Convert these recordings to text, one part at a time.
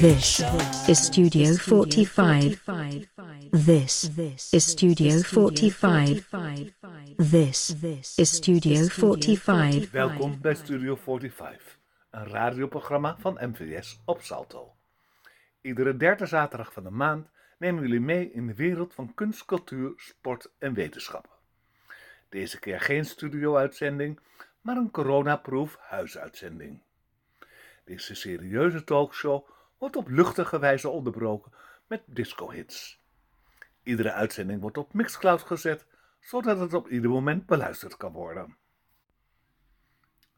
This is Studio 45. This is Studio 45. This is Studio 45. Welkom bij Studio 45, een radioprogramma van MVS op Salto. Iedere derde zaterdag van de maand nemen jullie mee in de wereld van kunst, cultuur, sport en wetenschappen. Deze keer geen studio-uitzending, maar een coronaproof huisuitzending. Deze serieuze talkshow wordt op luchtige wijze onderbroken met disco-hits. Iedere uitzending wordt op Mixcloud gezet, zodat het op ieder moment beluisterd kan worden.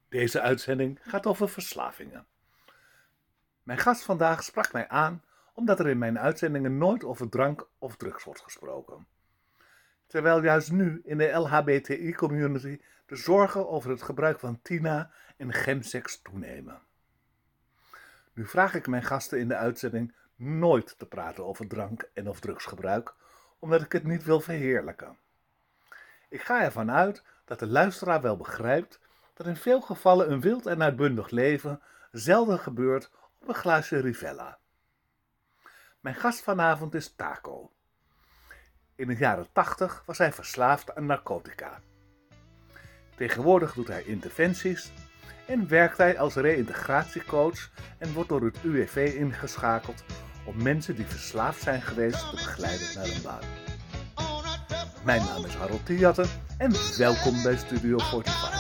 Deze uitzending gaat over verslavingen. Mijn gast vandaag sprak mij aan omdat er in mijn uitzendingen nooit over drank of drugs wordt gesproken. Terwijl juist nu in de LHBTI-community de zorgen over het gebruik van Tina en gemsex toenemen. Nu vraag ik mijn gasten in de uitzending nooit te praten over drank en of drugsgebruik, omdat ik het niet wil verheerlijken. Ik ga ervan uit dat de luisteraar wel begrijpt dat in veel gevallen een wild en uitbundig leven zelden gebeurt op een glaasje Rivella. Mijn gast vanavond is Taco. In de jaren 80 was hij verslaafd aan narcotica. Tegenwoordig doet hij interventies en werkt hij als reïntegratiecoach en wordt door het UWV ingeschakeld om mensen die verslaafd zijn geweest te begeleiden naar een baan. Mijn naam is Harold Tiatten en welkom bij Studio 45.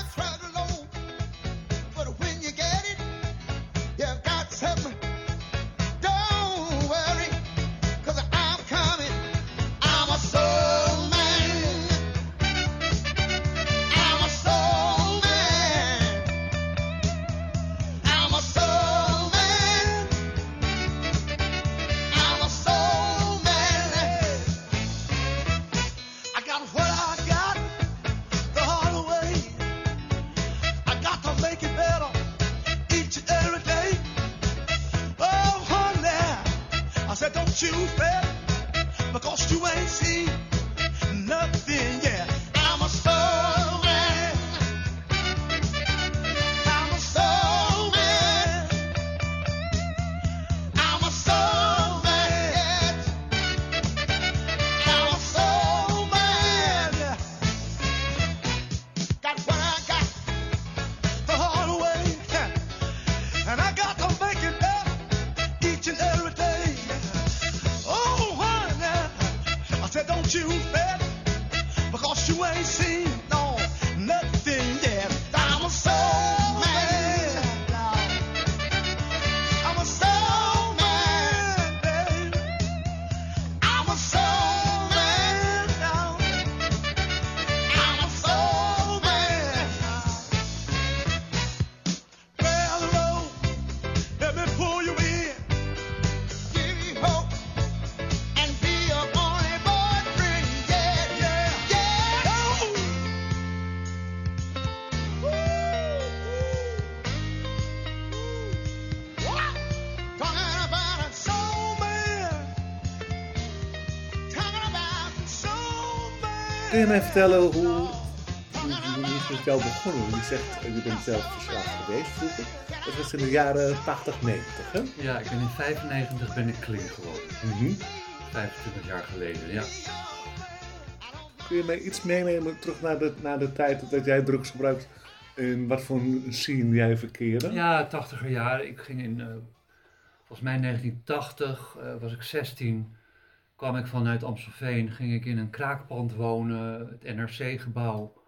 Kun je mij vertellen hoe, hoe, hoe is het met jou begonnen? Je zegt, je bent zelf verslaafd geweest vroeger. Dat was in de jaren 80, 90, hè? Ja, ik ben in 95 ben ik clean geworden. Mhm. 25 jaar geleden, ja. Kun je mij iets meenemen terug naar de, naar de tijd dat jij drugs gebruikt? En wat voor een scene jij verkeerde? Ja, 80er jaren. Ik ging in, eh, volgens mij 1980, eh, was ik 16, kwam ik vanuit Amstelveen, ging ik in een kraakpand wonen, het NRC-gebouw.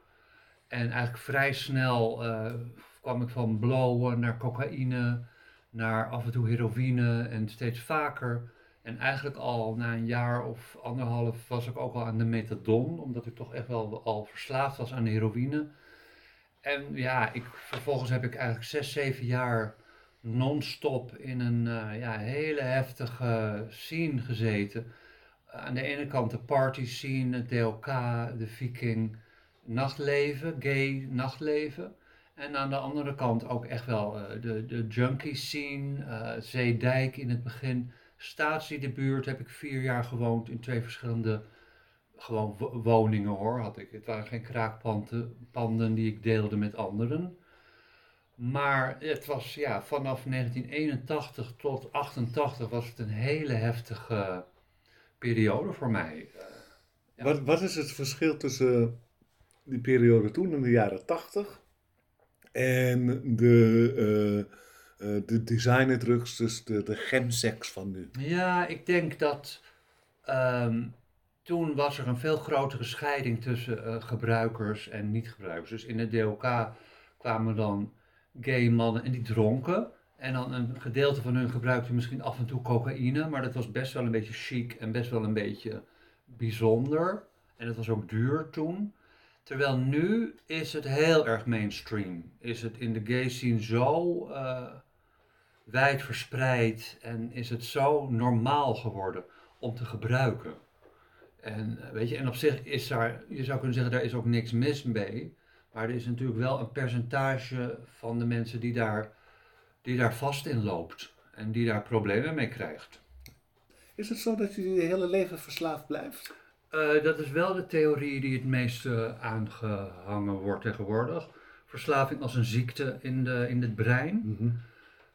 En eigenlijk vrij snel eh, kwam ik van blowen naar cocaïne, naar af en toe heroïne en steeds vaker. En eigenlijk al na een jaar of anderhalf was ik ook al aan de methadon, omdat ik toch echt wel al verslaafd was aan heroïne. En ja, ik, vervolgens heb ik eigenlijk zes, zeven jaar non-stop in een eh, ja, hele heftige scene gezeten. Aan de ene kant de party scene, het DLK, de viking, nachtleven, gay nachtleven. En aan de andere kant ook echt wel eh, de, de junkie scene, eh, Zeedijk in het begin. Statie de buurt heb ik vier jaar gewoond in twee verschillende gewoon wo- woningen hoor. Had ik. Het waren geen kraakpanden panden die ik deelde met anderen. Maar het was ja, vanaf 1981 tot 88 was het een hele heftige periode voor mij. Eh, ja. Wat, wat is het verschil tussen die periode toen in de jaren 80 en de, eh, eh, de designerdrugs, dus de, de chemsex van nu? Ja, ik denk dat ehm, toen was er een veel grotere scheiding tussen gebruikers en niet-gebruikers. Dus in de DOK kwamen dan gay mannen en die dronken. En dan een gedeelte van hun gebruikte misschien af en toe cocaïne, maar dat was best wel een beetje chic en best wel een beetje bijzonder. En het was ook duur toen. Terwijl nu is het heel erg mainstream. Is het in de gay scene zo eh, wijd verspreid en is het zo normaal geworden om te gebruiken. En, eh, weet je, en op zich is daar, je zou kunnen zeggen, daar is ook niks mis mee. Maar er is natuurlijk wel een percentage van de mensen die daar, die daar vast in loopt. En die daar problemen mee krijgt. Is het zo dat je je hele leven verslaafd blijft? Uh, dat is wel de theorie die het meest uh, aangehangen wordt tegenwoordig. Verslaving als een ziekte in, de, in het brein. Mm -hmm.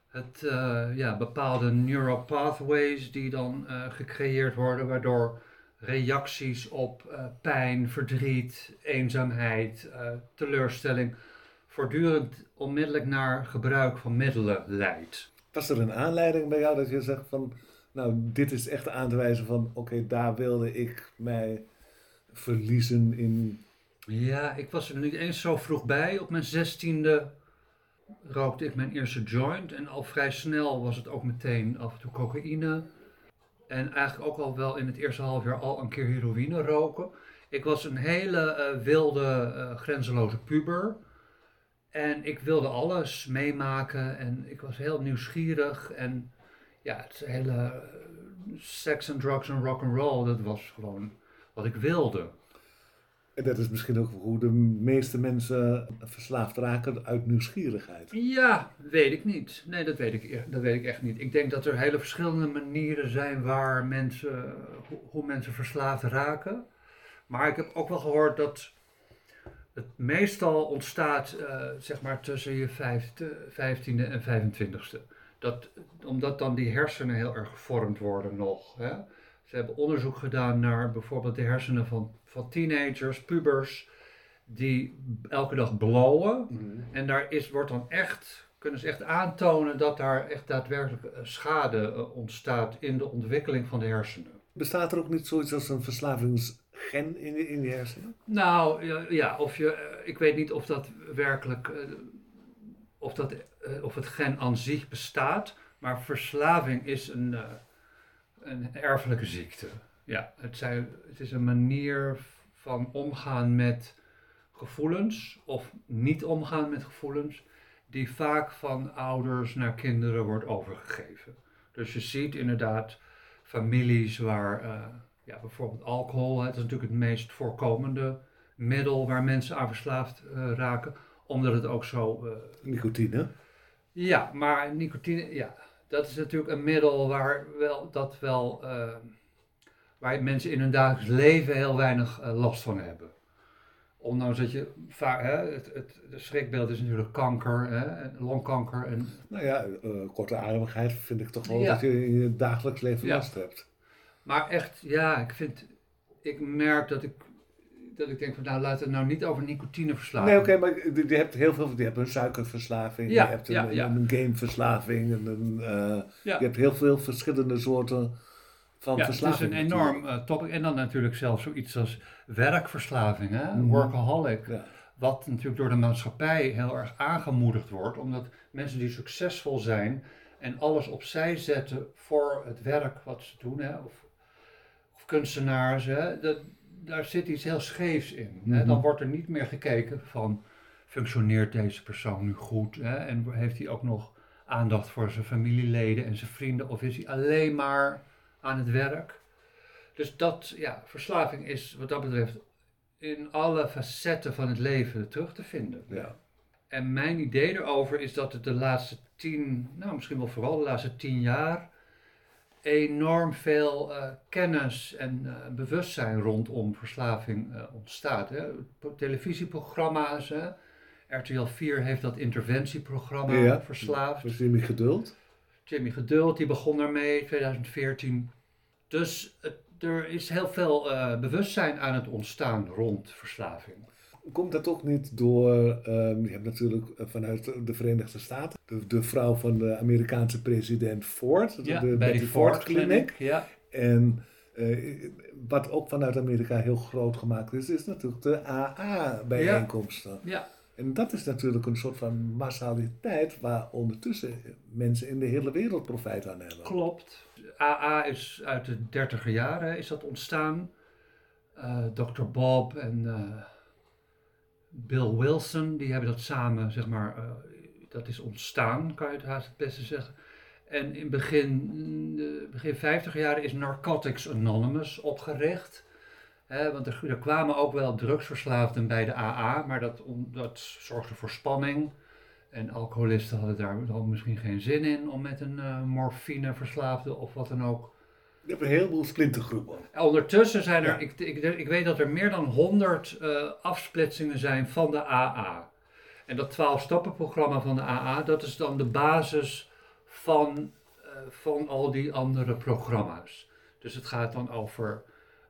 Het, uh, ja, bepaalde neuropathways die dan gecreëerd worden, waardoor reacties op pijn, verdriet, eenzaamheid, teleurstelling voortdurend onmiddellijk naar gebruik van middelen leidt. Was er een aanleiding bij jou dat je zegt van nou, dit is echt aan te wijzen van, oké, okay, daar wilde ik mij verliezen in. Ja, ik was er niet eens zo vroeg bij. Op mijn zestiende rookte ik mijn eerste joint. En al vrij snel was het ook meteen af en toe cocaïne. En eigenlijk ook al wel in het eerste half jaar al een keer heroïne roken. Ik was een hele uh, wilde, uh, grenzeloze puber. En ik wilde alles meemaken en ik was heel nieuwsgierig. En ja, het hele uh, seks en drugs en rock and roll, dat was gewoon wat ik wilde. En dat is misschien ook hoe de meeste mensen verslaafd raken uit nieuwsgierigheid. Ja, weet ik niet. Nee, dat weet ik, dat weet ik echt niet. Ik denk dat er hele verschillende manieren zijn waar mensen, hoe, hoe mensen verslaafd raken. Maar ik heb ook wel gehoord dat het meestal ontstaat uh, zeg maar tussen je vijftiende en 25ste. Dat, omdat dan die hersenen heel erg gevormd worden nog. Hè. Ze hebben onderzoek gedaan naar bijvoorbeeld de hersenen van, van teenagers, pubers, die elke dag blowen. Mhm. En daar is, wordt dan echt, kunnen ze echt aantonen dat daar echt daadwerkelijk eh, schade uh, ontstaat in de ontwikkeling van de hersenen. Bestaat er ook niet zoiets als een verslavingsgen in, in die hersenen? Nou ja, of je, uh, ik weet niet of dat werkelijk, of, dat, of het gen aan zich bestaat. Maar verslaving is een, een erfelijke ziekte. Ja, het, zijn, het is een manier van omgaan met gevoelens of niet omgaan met gevoelens, die vaak van ouders naar kinderen wordt overgegeven. Dus je ziet inderdaad families waar ja, bijvoorbeeld alcohol, het is natuurlijk het meest voorkomende middel waar mensen aan verslaafd uh, raken, omdat het ook zo. Nicotine? Ja, maar nicotine, ja, dat is natuurlijk een middel waar wel, dat wel, uh, waar mensen in hun dagelijks leven heel weinig last van hebben. Ondanks dat je vaak, hè, het, het, het schrikbeeld is natuurlijk kanker, hè, longkanker. En... Nou ja, korte ademigheid vind ik toch wel ja. dat je in je dagelijks leven Ja. last hebt. Maar echt, ja, ik vind, ik merk dat ik, dat ik denk van nou laten we het nou niet over nicotine verslaan. Nee, oké, maar je hebt heel veel. Je hebt een suikerverslaving, Ja, je hebt een, ja, ja. een gameverslaving, en een, Ja. je hebt heel veel verschillende soorten van Ja, het is verslaving. een enorm eh, topic. En dan natuurlijk zelfs zoiets als werkverslaving, hè? Mhm. workaholic. Wat natuurlijk door de maatschappij heel erg aangemoedigd wordt, omdat mensen die succesvol zijn en alles opzij zetten voor het werk wat ze doen, hè? Of kunstenaars, hè? Dat, daar zit iets heel scheefs in. Hè? Mhm. Dan wordt er niet meer gekeken van, functioneert deze persoon nu goed? Hè? En heeft hij ook nog aandacht voor zijn familieleden en zijn vrienden? Of is hij alleen maar aan het werk? Dus dat, ja, verslaving is wat dat betreft in alle facetten van het leven terug te vinden. Ja. En mijn idee erover is dat het de laatste tien, nou misschien wel vooral de laatste tien jaar, enorm veel eh, kennis en eh, bewustzijn rondom verslaving eh, ontstaat. Hè. Televisieprogramma's, hè. RTL 4 heeft dat interventieprogramma Ja. Verslaafd. Dus Jimmy Geduld. Jimmy Geduld, die begon daarmee, 2014. Dus er is heel veel bewustzijn aan het ontstaan rond verslaving. Komt dat ook niet door, ehm, je hebt natuurlijk eh, vanuit de Verenigde Staten, de, de vrouw van de Amerikaanse president Ford, de, de Betty Ford Ford Clinic. Clinic. Ja, En eh, wat ook vanuit Amerika heel groot gemaakt is, is natuurlijk de AA-bijeenkomsten. ja, En dat is natuurlijk een soort van massaliteit waar ondertussen mensen in de hele wereld profijt aan hebben. klopt. AA is uit de dertiger jaren is dat ontstaan. Eh, Dr. Bob en Bill Wilson, die hebben dat samen, zeg maar, eh, dat is ontstaan, kan je het haast het beste zeggen. En in begin, begin 50 jaren is Narcotics Anonymous opgericht. Want er, kwamen ook wel drugsverslaafden bij de AA, maar dat, dat zorgde voor spanning. En alcoholisten hadden daar dan misschien geen zin in om met een eh morfineverslaafde of wat dan ook. Je hebt een heleboel splintergroepen. Ondertussen zijn er, Ja. ik, ik, ik weet dat er meer dan 100 eh, afsplitsingen zijn van de AA. En dat 12-stappenprogramma van de AA, dat is dan de basis van, eh, van al die andere programma's. Dus het gaat dan over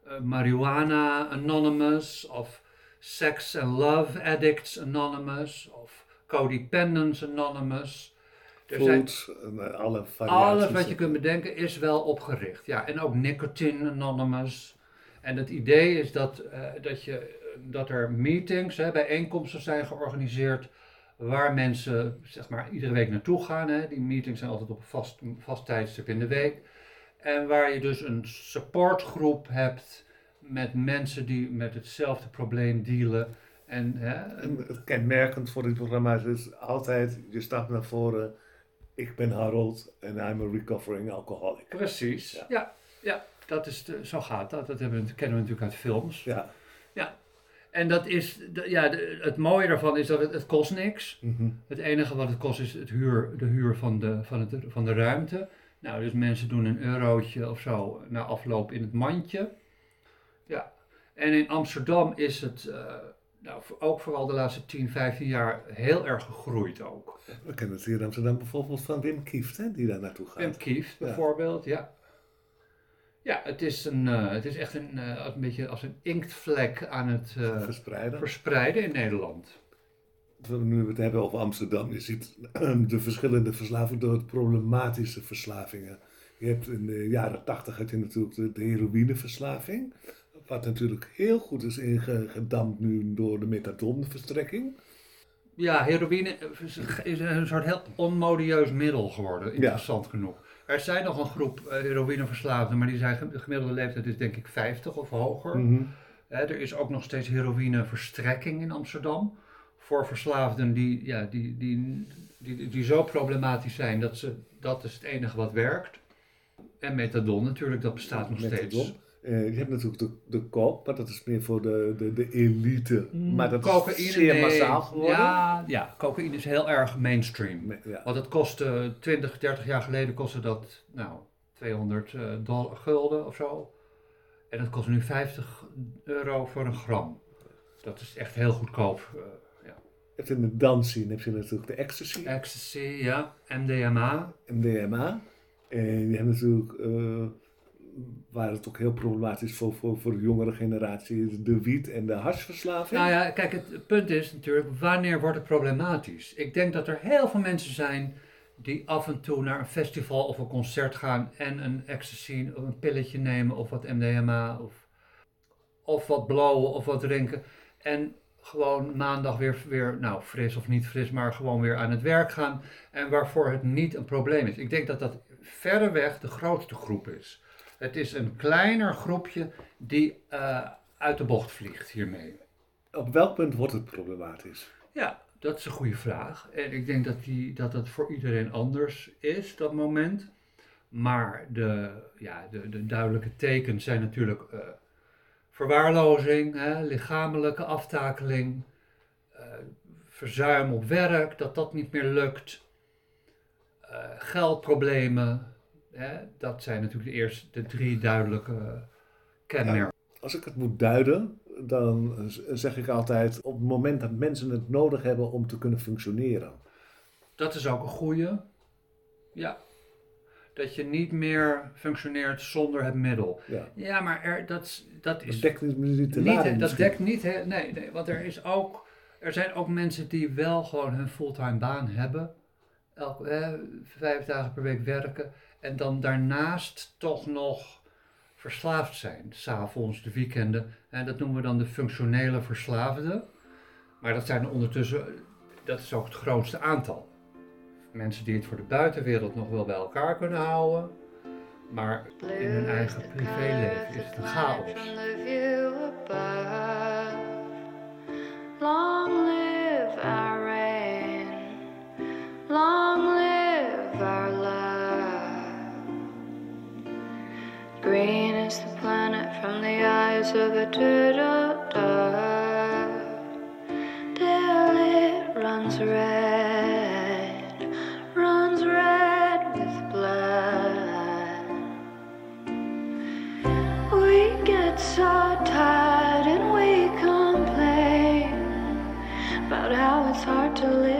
eh, Marijuana Anonymous, of Sex and Love Addicts Anonymous, of Codependence Anonymous. Er Foods, eh, alle variaties. alles wat je kunt bedenken is wel opgericht. Ja, en ook Nicotine Anonymous. En het idee is dat, eh, dat, je, dat er meetings, hè, bijeenkomsten zijn georganiseerd. Waar mensen zeg maar, iedere week naartoe gaan. Hè. Die meetings zijn altijd op een vast, vast tijdstip in de week. En waar je dus een supportgroep hebt met mensen die met hetzelfde probleem dealen. En, hè, En kenmerkend voor dit programma is altijd, je stapt naar voren, ik ben Harold en I'm a recovering alcoholic. Precies. Ja. Ja, ja, dat is de, zo gaat dat. Dat hebben kennen we natuurlijk uit films. Ja. En dat is, ja, het mooie daarvan is dat het, het kost niks. Mhm. Het enige wat het kost is het huur, de huur van de, van, het, van de ruimte. Nou, dus mensen doen een eurotje of zo na afloop in het mandje. Ja. En in Amsterdam is het eh, nou, ook vooral de laatste 10, 15 jaar heel erg gegroeid ook. We kennen het hier in Amsterdam bijvoorbeeld van Wim Kieft, hè, die daar naartoe gaat. Wim Kieft bijvoorbeeld, ja. Ja, het is, een, eh, het is echt een, eh, een beetje als een inktvlek aan het eh, Verspreiden. verspreiden in Nederland. Nu we het hebben over Amsterdam, je ziet de verschillende verslavingen door problematische verslavingen. Je hebt in de jaren tachtig had je natuurlijk de, de heroïneverslaving. Wat natuurlijk heel goed is ingedampt nu door de methadonverstrekking. Ja, heroïne is- een soort heel onmodieus middel geworden, interessant genoeg. Er zijn nog een groep eh, heroïneverslaafden, maar die zijn, de gemiddelde leeftijd is denk ik 50 of hoger. Mhm. Er is ook nog steeds heroïneverstrekking in Amsterdam. Voor verslaafden die, ja, die, die, die, die, zo problematisch zijn dat ze, dat is het enige wat werkt. En methadon natuurlijk, dat bestaat nog Methadon. steeds. Eh, je hebt natuurlijk de, de koop, maar dat is meer voor de, de, de elite. maar dat Cocaïne, is zeer nee. massaal geworden. Ja, ja, cocaïne is heel erg mainstream. Me- ja. Want het kostte 20, 30 jaar geleden kostte dat nou, 200 eh, dollar, gulden of zo. En dat kost nu 50 euro voor een gram. Dat is echt heel goedkoop. eh, ja. Je in de dansscene heb je natuurlijk de ecstasy, Ecstasy, ja. MDMA. MDMA. En je hebt natuurlijk, eh, waar het ook heel problematisch voor, voor, voor de jongere generatie de wiet- en de hashverslaving. Nou ja, kijk, het punt is natuurlijk, wanneer wordt het problematisch? Ik denk dat er heel veel mensen zijn die af en toe naar een festival of een concert gaan en een ecstasy of een pilletje nemen of wat MDMA of, of wat blowen of wat drinken. En gewoon maandag weer, weer, nou fris of niet fris, maar gewoon weer aan het werk gaan. En waarvoor het niet een probleem is. Ik denk dat dat verreweg de grootste groep is. Het is een kleiner groepje die eh, uit de bocht vliegt hiermee. Op welk punt wordt het problematisch? Ja, dat is een goede vraag. En ik denk dat, die, dat dat voor iedereen anders is, dat moment. Maar de, ja, de, de duidelijke tekens zijn natuurlijk eh, verwaarlozing, hè, lichamelijke aftakeling, eh, verzuim op werk, dat dat niet meer lukt, geldproblemen. Hè, dat zijn natuurlijk de eerste de drie duidelijke kenmerken. Als ik het moet duiden, dan zeg ik altijd op het moment dat mensen het nodig hebben om te kunnen functioneren. Dat is ook een goeie. Ja. Dat je niet meer functioneert zonder het middel. Ja. Ja, maar er, dat, is- dat is Dat dekt niet, de niet, dat misschien. dekt niet, nee, nee, want er is ook, er zijn ook mensen die wel gewoon hun fulltime baan hebben, elk, vijf dagen per week werken en dan daarnaast toch nog verslaafd zijn, s'avonds, de weekenden. En dat noemen we dan de functionele verslaafden. Maar dat zijn er ondertussen, dat is ook het grootste aantal. Mensen die het voor de buitenwereld nog wel bij elkaar kunnen houden, maar in hun eigen privéleven is het een chaos. Green is the planet from the eyes of a turtle dove. Till it runs red, runs red with blood. We get so tired and we complain about how it's hard to live.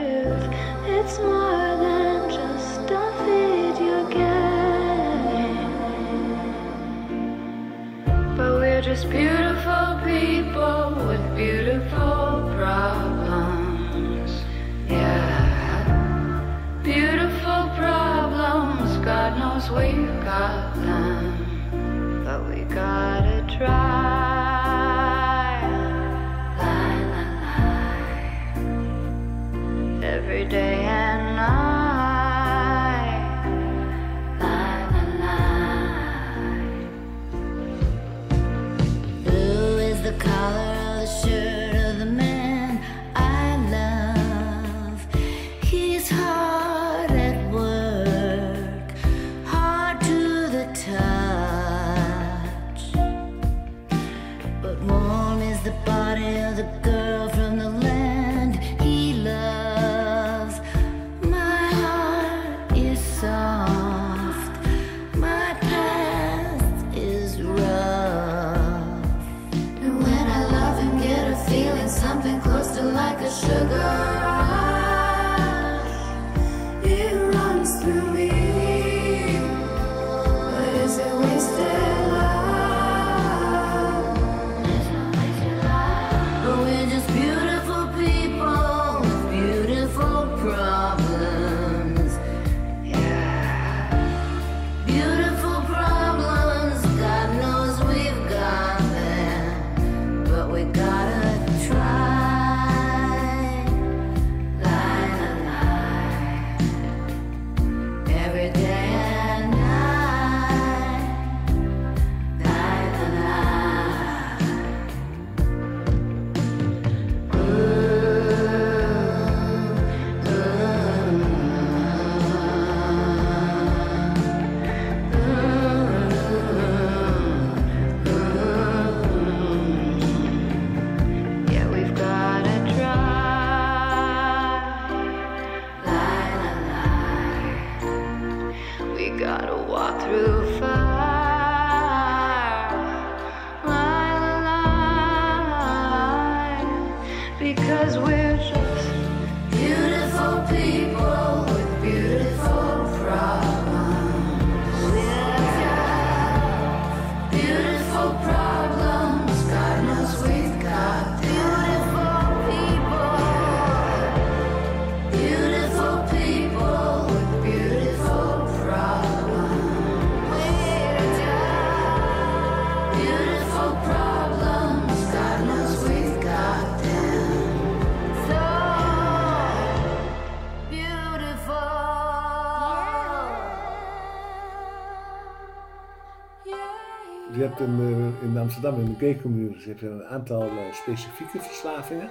In, eh, in Amsterdam in de gay community heb je een aantal eh, specifieke verslavingen.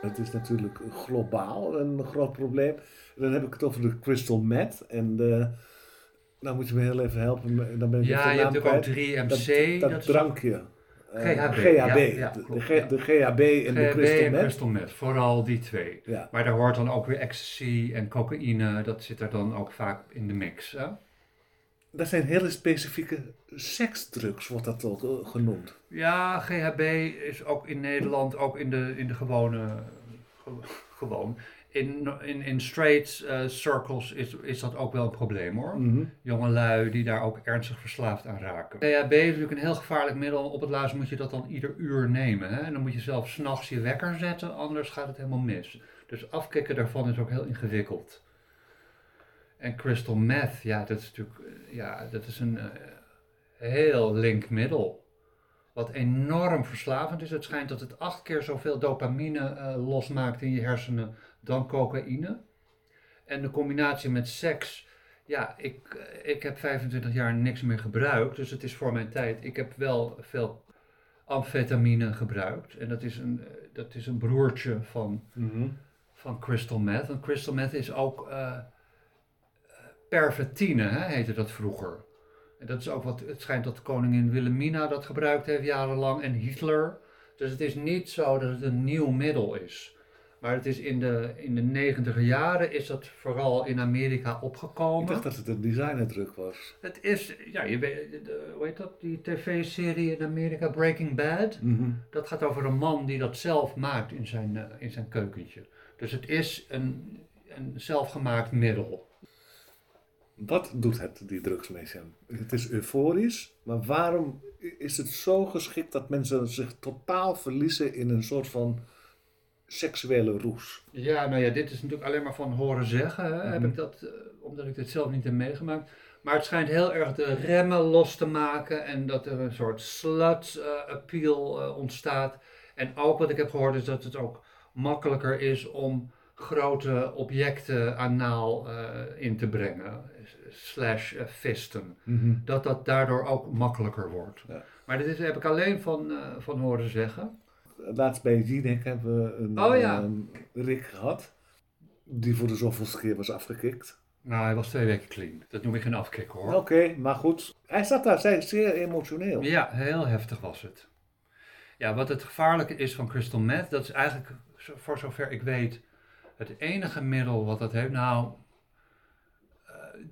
Het is natuurlijk globaal een groot probleem. Dan heb ik het over de crystal meth. En de, nou moet je me heel even helpen. Dan ben ik Ja, je hebt ook kwijt. 3MC. Dat, dat dat is- drankje. Eh, GHB, GHB. ja, ja, de, klopt, G- ja. de GHB en de crystal meth. crystal meth, vooral die twee. Ja. Maar daar hoort dan ook weer ecstasy en cocaïne, dat zit er dan ook vaak in de mix. Hè? Dat zijn hele specifieke seksdrugs, wordt dat ook eh, genoemd. Ja, GHB is ook in Nederland, ook in de, in de gewone, ge- gewoon. In, in, in straight eh, circles is, is dat ook wel een probleem hoor. Mhm. Jongelui die daar ook ernstig verslaafd aan raken. GHB is natuurlijk een heel gevaarlijk middel. Op het laatst moet je dat dan ieder uur nemen. Hè? En dan moet je zelf s'nachts je wekker zetten, anders gaat het helemaal mis. Dus afkicken daarvan is ook heel ingewikkeld. En crystal meth, ja, dat is natuurlijk eh, ja, dat is een eh, heel link middel. Wat enorm verslavend is. Het schijnt dat het acht keer zoveel dopamine eh, losmaakt in je hersenen dan cocaïne. En de combinatie met seks. Ja, ik, ik heb 25 jaar niks meer gebruikt. Dus het is voor mijn tijd. Ik heb wel veel amfetamine gebruikt. En dat is een, dat is een broertje van Mhm. van crystal meth. Want crystal meth is ook pervertine, hè, heette dat vroeger. En dat is ook wat, het schijnt dat koningin Wilhelmina dat gebruikt heeft jarenlang en Hitler. Dus het is niet zo dat het een nieuw middel is. Maar het is in de, in de negentiger jaren is dat vooral in Amerika Ik opgekomen. dacht dat het een designerdruk was. Het is, ja, je weet, de- hoe heet dat, die tv-serie in Amerika, Breaking Bad? Mhm. Dat gaat over een man die dat zelf maakt in zijn, eh, in zijn keukentje. Dus het is een, een zelfgemaakt middel. Wat doet het, die drugs met? Het is euforisch, maar waarom is het zo geschikt dat mensen zich totaal verliezen in een soort van seksuele roes? Ja, nou ja, dit is natuurlijk alleen maar van horen zeggen. Hè, Heb Mhm. ik dat, eh, omdat ik dit zelf niet heb meegemaakt. Maar het schijnt heel erg de remmen los te maken en dat er een soort slut-appeal eh, ontstaat. En ook wat ik heb gehoord is dat het ook makkelijker is om grote objecten anaal eh in te brengen. Slash eh, visten. Dat dat daardoor ook makkelijker wordt. Ja. Maar dit is, heb ik alleen van, eh, van horen zeggen. Laatst bij Jinek hebben we een Oh ja. ehm, Rick gehad, die voor de zoveelste keer was afgekikt. Nou, hij was twee weken clean. Dat noem ik geen afkick hoor. Oké, maar goed. Hij zat daar zeer, zeer emotioneel. Ja, heel heftig was het. Ja, wat het gevaarlijke is van crystal meth, dat is eigenlijk, voor zover ik weet, het enige middel wat dat heeft. Nou, eh,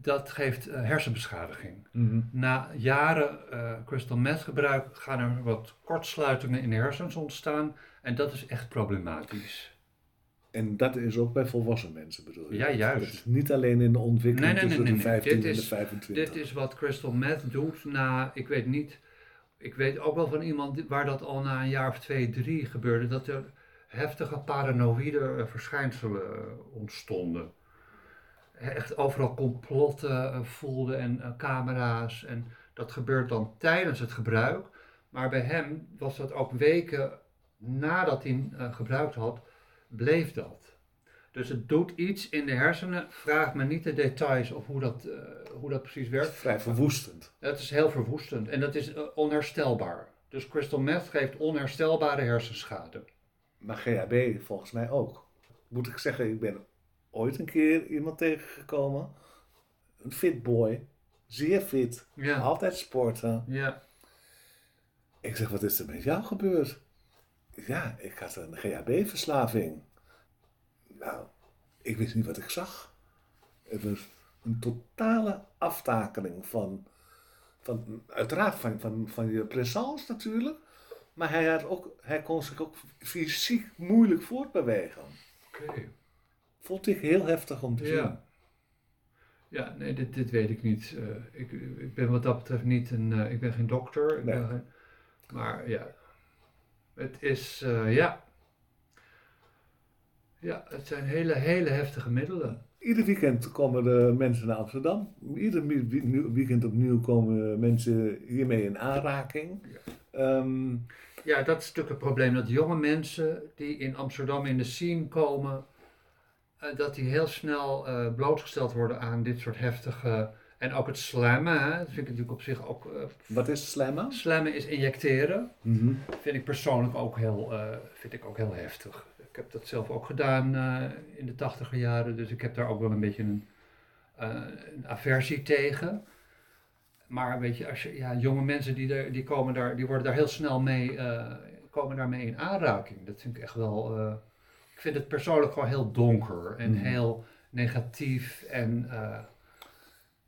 dat geeft eh, hersenbeschadiging. Mhm. Na jaren eh, crystal meth gebruik gaan er wat kortsluitingen in de hersens ontstaan. En dat is echt problematisch. En dat is ook bij volwassen mensen bedoel je? Ja, juist. Dat is niet alleen in de ontwikkeling Nee, nee, tussen nee, de nee. 15 Dit en de is- 25. Dit is wat crystal meth doet na, ik weet niet, ik weet ook wel van iemand waar dat al na een jaar of twee, drie gebeurde, dat er heftige paranoïde eh, verschijnselen ontstonden. Echt overal complotten eh, voelde en eh, camera's en dat gebeurt dan tijdens het gebruik. Maar bij hem was dat ook weken nadat hij eh, gebruikt had, bleef dat. Dus het doet iets in de hersenen. Vraag me niet de details of hoe dat, hoe dat precies Dat is werkt. vrij verwoestend. Het is heel verwoestend en dat is onherstelbaar. Dus crystal meth geeft onherstelbare hersenschade. Maar GHB volgens mij ook. Moet ik zeggen, ik ben ooit een keer iemand tegengekomen. Een fit boy. Zeer fit. Ja, Altijd sporten. ja. Ik zeg, wat is er met jou gebeurd? Ja, ik had een GHB-verslaving. Nou, ik wist niet wat ik zag. Het was een totale aftakeling van, van uiteraard van, van, van je présence natuurlijk. Maar hij, had ook, hij kon zich ook fysiek moeilijk voortbewegen. Oké. Vond ik heel heftig om te zien. Ja. Ja, nee, dit, dit weet ik niet. Eh, ik, ik ben wat dat betreft niet een, eh, ik ben geen dokter. Ik Nee. ben geen- maar ja, het is, eh, ja. Ja, het zijn hele, hele heftige middelen. Ieder weekend komen de mensen naar Amsterdam. Ieder weekend opnieuw komen mensen hiermee in aanraking. Ehm, Ja, dat is natuurlijk het probleem. Dat jonge mensen die in Amsterdam in de scene komen, dat die heel snel eh, blootgesteld worden aan dit soort heftige. En ook het slammen, hè, dat vind ik natuurlijk op zich ook. eh, wat is slammen? slammen is injecteren. Mhm. Vind ik persoonlijk ook heel, eh, vind ik ook heel heftig. Ik heb dat zelf ook gedaan eh, in de tachtiger jaren, dus ik heb daar ook wel een beetje een, eh, een aversie tegen. Maar weet je, als je, ja, jonge mensen die, er, die, komen daar, die worden daar heel snel mee, eh, komen daarmee in aanraking. Dat vind ik echt wel, eh, vind het persoonlijk gewoon heel donker en Mhm. heel negatief en eh,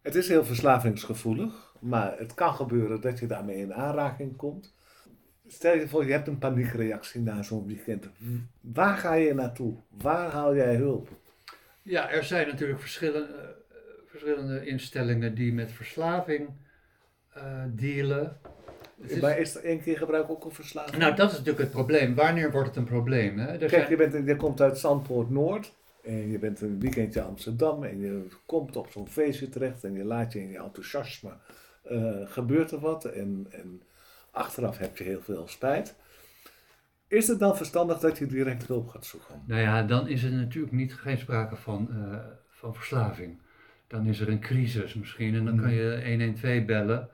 Het is heel verslavingsgevoelig, maar het kan gebeuren dat je daarmee in aanraking komt. Stel je voor, je hebt een paniekreactie na zo'n weekend. Waar ga je naartoe? Waar haal jij hulp? Ja, er zijn natuurlijk verschillende, eh, verschillende instellingen die met verslaving eh, dealen. Is- Maar is er één keer gebruik ook een verslaving? nou, dat is natuurlijk het probleem. Wanneer wordt het een probleem? Hè? Kijk, zijn- je, bent, je komt uit Zandpoort Noord en je bent een weekendje Amsterdam en je komt op zo'n feestje terecht en je laat je in je enthousiasme eh, gebeurt er wat en, en achteraf heb je heel veel spijt. Is het dan verstandig dat je direct hulp gaat zoeken? Nou ja, dan is er natuurlijk niet, geen sprake van, eh, van verslaving. Dan is er een crisis misschien en dan kan je 112 bellen.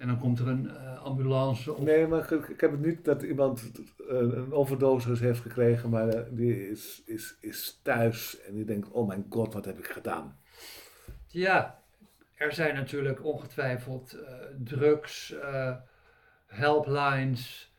En dan komt er een eh, ambulance of Nee, maar ik, ik heb het niet dat iemand eh, een overdosis heeft gekregen, maar eh, die is, is, is thuis en die denkt, oh mijn god, wat heb ik gedaan? Ja, er zijn natuurlijk ongetwijfeld drugs, helplines.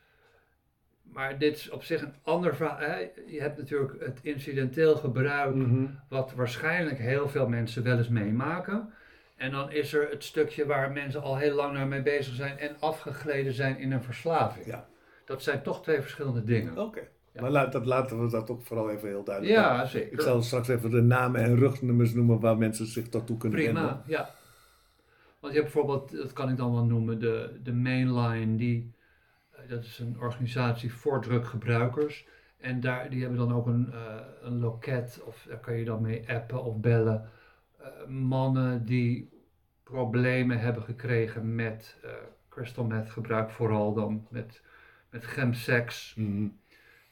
Maar dit is op zich een ander verhaal. Je hebt natuurlijk het incidenteel gebruik, Mhm. wat waarschijnlijk heel veel mensen wel eens meemaken. En dan is er het stukje waar mensen al heel lang naar mee bezig zijn en afgegleden zijn in een verslaving. Ja. Dat zijn toch twee verschillende dingen. Oké, Ja. maar laat, dat, laten we dat ook vooral even heel duidelijk Ja, Ik zeker. zal straks even de namen en rugnummers noemen waar mensen zich tot toe kunnen wenden. Prima, ja. Want je hebt bijvoorbeeld, dat kan ik dan wel noemen, de, de Mainline, die, eh, dat is een organisatie voor druggebruikers. En daar, die hebben dan ook een, eh, een loket, of daar kan je dan mee appen of bellen. Eh, mannen die problemen hebben gekregen met eh, crystal meth gebruik, vooral dan met, met chemsex. Mhm.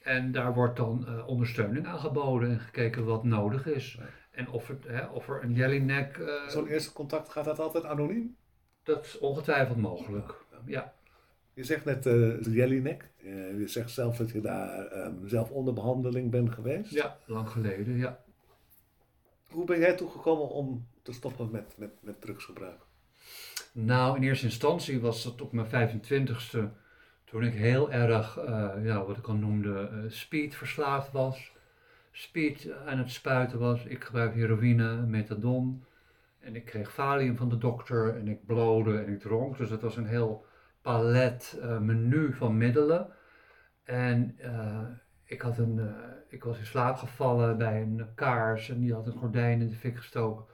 En daar wordt dan eh, ondersteuning aangeboden en gekeken wat nodig is. Ja. En of, het, hè, of er een jellyneck, eh Zo'n eerste contact gaat dat altijd anoniem? dat is ongetwijfeld mogelijk. Ja, Je zegt net Jellinek. Eh, je zegt zelf dat je daar ehm, zelf onder behandeling bent geweest. ja lang geleden, ja. Hoe ben jij toegekomen om te stoppen met, met, met drugsgebruik? Nou, in eerste instantie was dat op mijn 25ste, toen ik heel erg, eh, ja, wat ik al noemde, eh, speed verslaafd was. Speed aan het spuiten was. Ik gebruikte heroïne, methadon. En ik kreeg valium van de dokter en ik blode en ik dronk. Dus dat was een heel palet eh, menu van middelen. En ik, had een, eh, ik was in slaap gevallen bij een kaars en die had een gordijn in de fik gestoken.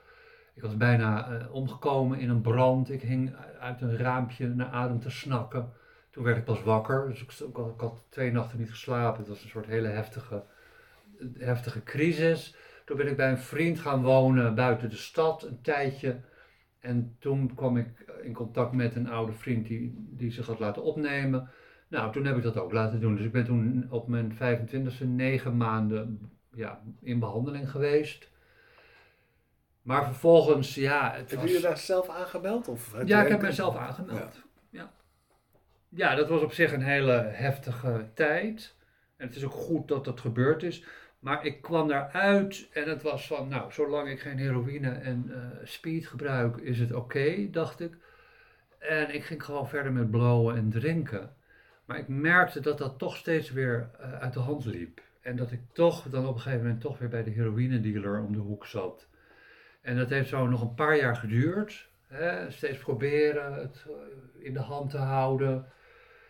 Ik was bijna eh, omgekomen in een brand. Ik hing uit een raampje naar adem te snakken. Toen werd ik pas wakker. Dus ik, ik had, ik had twee nachten niet geslapen. Het was een soort hele heftige, heftige crisis. Toen ben ik bij een vriend gaan wonen buiten de stad een tijdje. En toen kwam ik in contact met een oude vriend die, die zich had laten opnemen. Nou, toen heb ik dat ook laten doen. Dus ik ben toen op mijn 25e negen maanden ja, in behandeling geweest. Maar vervolgens, ja, het Heb was... je je daar zelf aangemeld? Of Ja, ik heb mezelf aangemeld. Ja. Ja. dat was op zich een hele heftige tijd. En het is ook goed dat dat gebeurd is. Maar ik kwam daaruit en het was van, nou, zolang ik geen heroïne en eh, speed gebruik, is het oké, dacht ik. En ik ging gewoon verder met blowen en drinken. Maar ik merkte dat dat toch steeds weer eh, uit de hand liep. En dat ik toch dan op een gegeven moment toch weer bij de heroïne dealer om de hoek zat. En dat heeft zo nog een paar jaar geduurd. Hè? Steeds proberen het eh, in de hand te houden.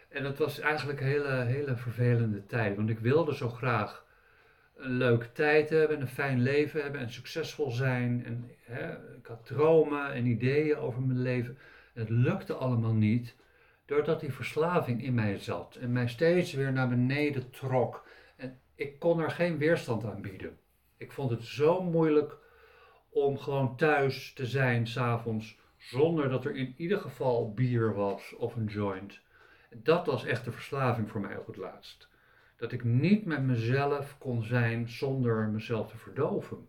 En dat was eigenlijk een hele, hele vervelende tijd. Want ik wilde zo graag een leuke tijd hebben, een fijn leven hebben en succesvol zijn. En hè, ik had dromen en ideeën over mijn leven. En het lukte allemaal niet, doordat die verslaving in mij zat en mij steeds weer naar beneden trok. En ik kon er geen weerstand aan bieden. Ik vond het zo moeilijk om gewoon thuis te zijn s'avonds zonder dat er in ieder geval bier was of een joint. Dat was echt de verslaving voor mij op het laatst. Dat ik niet met mezelf kon zijn zonder mezelf te verdoven.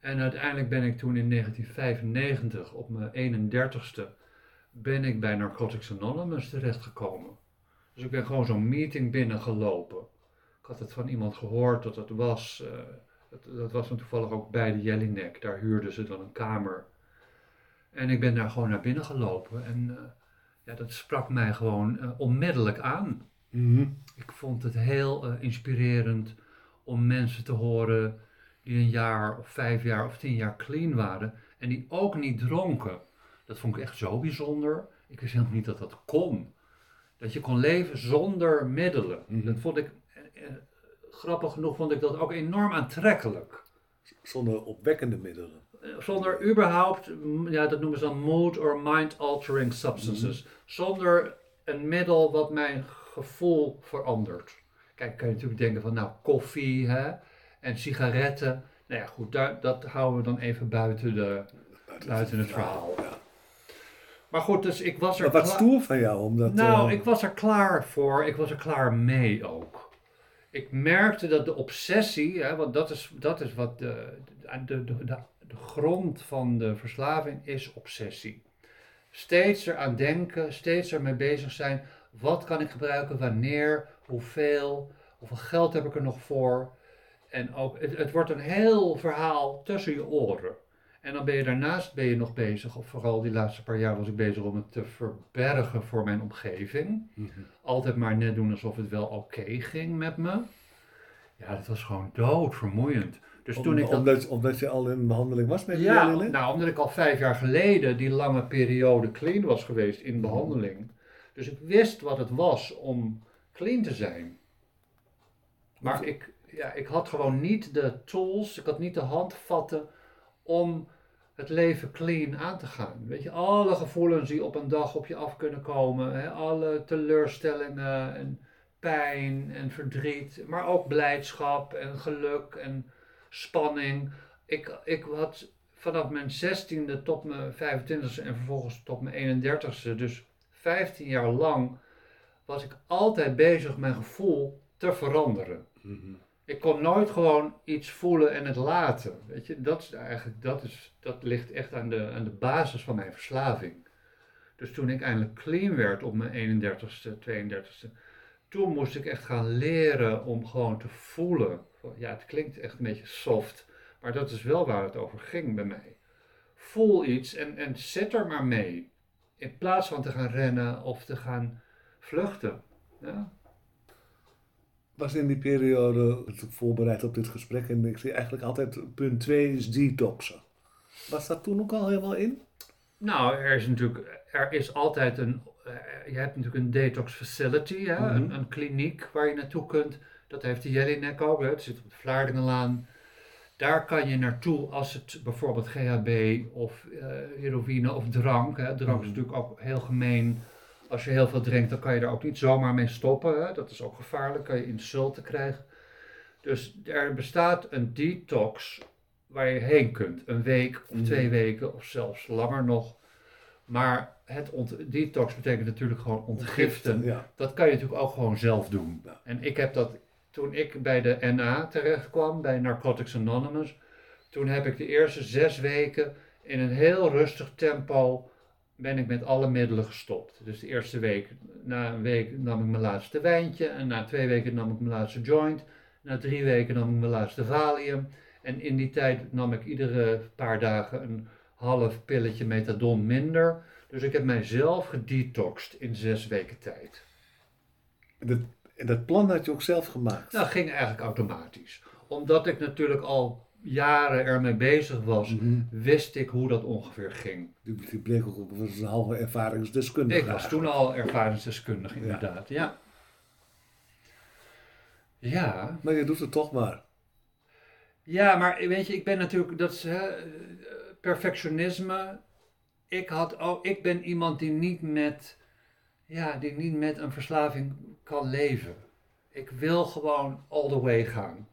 En uiteindelijk ben ik toen in 1995 op mijn 31ste ben ik bij Narcotics Anonymous terechtgekomen. Dus ik ben gewoon zo'n meeting binnengelopen. Ik had het van iemand gehoord dat het was. eh, dat, dat was dan toevallig ook bij de Jellinek. Daar huurden ze dan een kamer. En ik ben daar gewoon naar binnen gelopen. En eh, ja, dat sprak mij gewoon eh, onmiddellijk aan. Mhm. Ik vond het heel inspirerend om mensen te horen die een jaar of vijf jaar of tien jaar clean waren. En die ook niet dronken. Dat vond ik echt zo bijzonder. Ik wist helemaal niet dat dat kon. Dat je kon leven zonder middelen. Mhm. Dat vond ik, eh, eh, grappig genoeg vond ik dat ook enorm aantrekkelijk. Zonder opwekkende middelen. Eh, Zonder überhaupt, mm, ja, dat noemen ze dan mood or mind altering substances. Zonder een middel wat mijn gevoel verandert. Kijk, kan je natuurlijk denken van, nou, koffie hè, en sigaretten. Nou ja, goed, daar, dat houden we dan even buiten, de, buiten het verhaal. Ja. Maar goed, dus ik was er Maar wat stoer van jou, omdat... nou, eh, ik was er klaar voor. Ik was er klaar mee ook. Ik merkte dat de obsessie, hè, want dat is, dat is wat de, de, de, de, de grond van de verslaving is obsessie. Steeds eraan denken, steeds ermee bezig zijn. Wat kan ik gebruiken, wanneer, hoeveel, hoeveel geld heb ik er nog voor. En ook, het, het wordt een heel verhaal tussen je oren. En dan ben je daarnaast ben je nog bezig, of vooral die laatste paar jaar was ik bezig om het te verbergen voor mijn omgeving. mhm. Altijd maar net doen alsof het wel oké ging met me. Ja, dat was gewoon doodvermoeiend. Dus toen ik dat omdat, omdat je al in behandeling was met ja, nou, omdat ik al vijf jaar geleden die lange periode clean was geweest in behandeling. Dus ik wist wat het was om clean te zijn. Maar ik, ja, ik had gewoon niet de tools, ik had niet de handvatten om het leven clean aan te gaan. Weet je, alle gevoelens die op een dag op je af kunnen komen, hè, alle teleurstellingen en pijn en verdriet, maar ook blijdschap en geluk en spanning. Ik, ik had vanaf mijn 16e tot mijn 25e en vervolgens tot mijn 31e, dus 15 jaar lang, was ik altijd bezig mijn gevoel te veranderen. Mhm. Ik kon nooit gewoon iets voelen en het laten. Weet je, dat is eigenlijk, dat, is, dat ligt echt aan de, aan de basis van mijn verslaving. Dus toen ik eindelijk clean werd op mijn 31ste, 32ste, toen moest ik echt gaan leren om gewoon te voelen. Ja, het klinkt echt een beetje soft, maar dat is wel waar het over ging bij mij. Voel iets en, en zit er maar mee. In plaats van te gaan rennen of te gaan vluchten. Ja? Was in die periode voorbereid op dit gesprek en ik zie eigenlijk altijd punt 2 is detoxen. Was dat toen ook al helemaal in? Nou, er is natuurlijk, er is altijd een, eh, je hebt natuurlijk een detox facility, hè? Mhm. een, een kliniek waar je naartoe kunt. Dat heeft de Jellinek ook, hè? het zit op de Vlaardingenlaan. Daar kan je naartoe als het bijvoorbeeld GHB of eh, heroïne of drank, hè? drank is Mhm. natuurlijk ook heel gemeen. Als je heel veel drinkt, dan kan je daar ook niet zomaar mee stoppen. Hè? Dat is ook gevaarlijk, kan je insulten krijgen. Dus er bestaat een detox waar je heen kunt. Een week of Mhm. twee weken of zelfs langer nog. Maar het detox betekent natuurlijk gewoon ontgiften. Ja. Dat kan je natuurlijk ook gewoon zelf doen. Ja. En ik heb dat toen ik bij de NA terecht kwam, bij Narcotics Anonymous. Toen heb ik de eerste zes weken in een heel rustig tempo ben ik met alle middelen gestopt. Dus de eerste week, na een week nam ik mijn laatste wijntje. En na twee weken nam ik mijn laatste joint. Na drie weken nam ik mijn laatste valium. En in die tijd nam ik iedere paar dagen een half pilletje methadon minder. Dus ik heb mijzelf gedetoxed in zes weken tijd. En dat, dat plan had je ook zelf gemaakt. Dat ging eigenlijk automatisch. Omdat ik natuurlijk al jaren ermee bezig was, Mhm. wist ik hoe dat ongeveer ging. Die, bleek ook op een halve ervaringsdeskundige. Ik was toen al ervaringsdeskundige, inderdaad. Ja. Ja, Maar je doet het toch maar. ja, maar weet je, ik ben natuurlijk, dat is hè, perfectionisme. Ik, had ook, ik ben iemand die niet met, ja, die niet met een verslaving kan leven. Ik wil gewoon all the way gaan.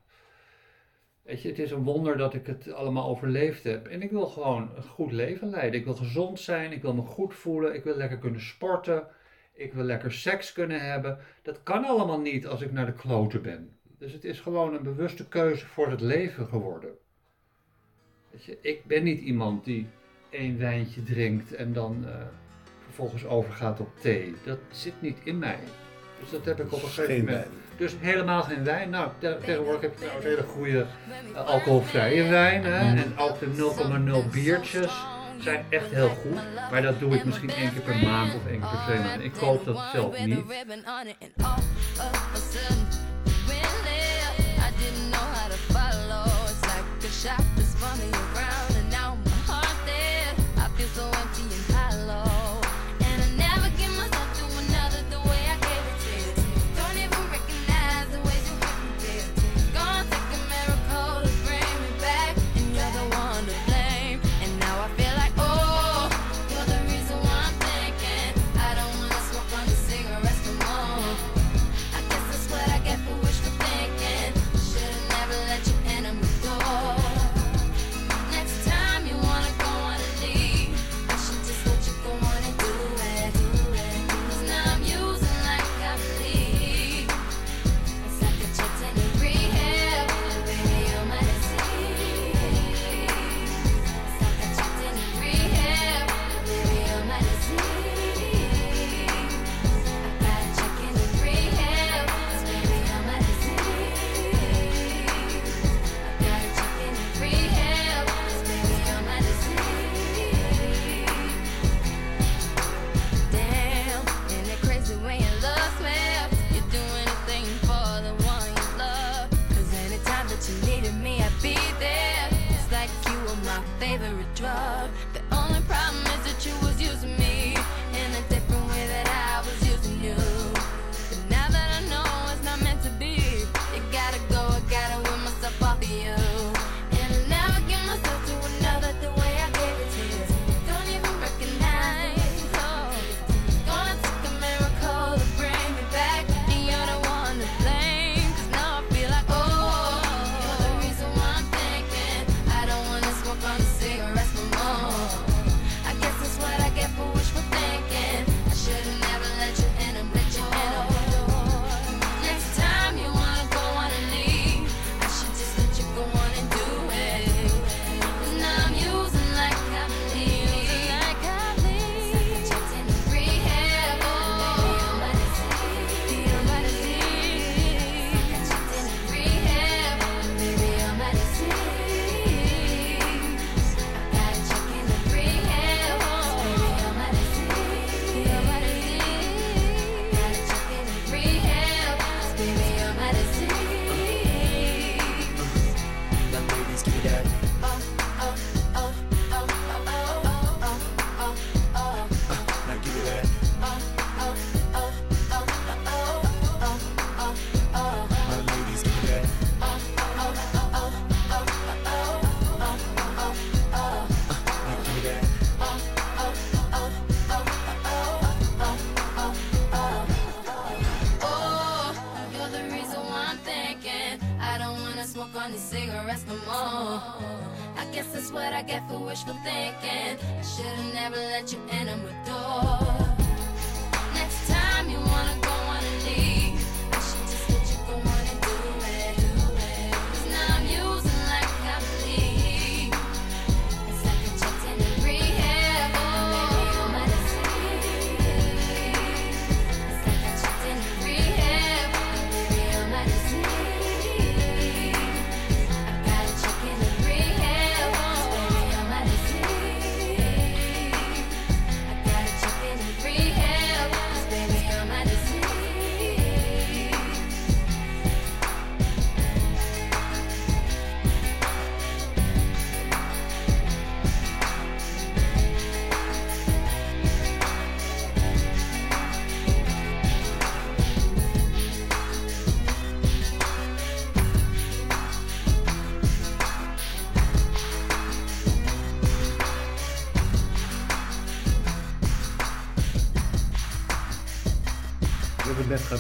Weet je, het is een wonder dat ik het allemaal overleefd heb. En ik wil gewoon een goed leven leiden. Ik wil gezond zijn, ik wil me goed voelen, ik wil lekker kunnen sporten, ik wil lekker seks kunnen hebben. Dat kan allemaal niet als ik naar de kloten ben. Dus het is gewoon een bewuste keuze voor het leven geworden. Weet je, ik ben niet iemand die één wijntje drinkt en dan eh, vervolgens overgaat op thee. Dat zit niet in mij. Dus dat heb ik op een gegeven moment. Dus helemaal geen wijn. Nou, te- tegenwoordig heb je trouwens hele goede eh, alcoholvrije wijn. Hè? En ook de 0,0 biertjes zijn echt heel goed. Maar dat doe ik misschien één keer per maand of één keer per twee maanden. Ik koop dat zelf niet.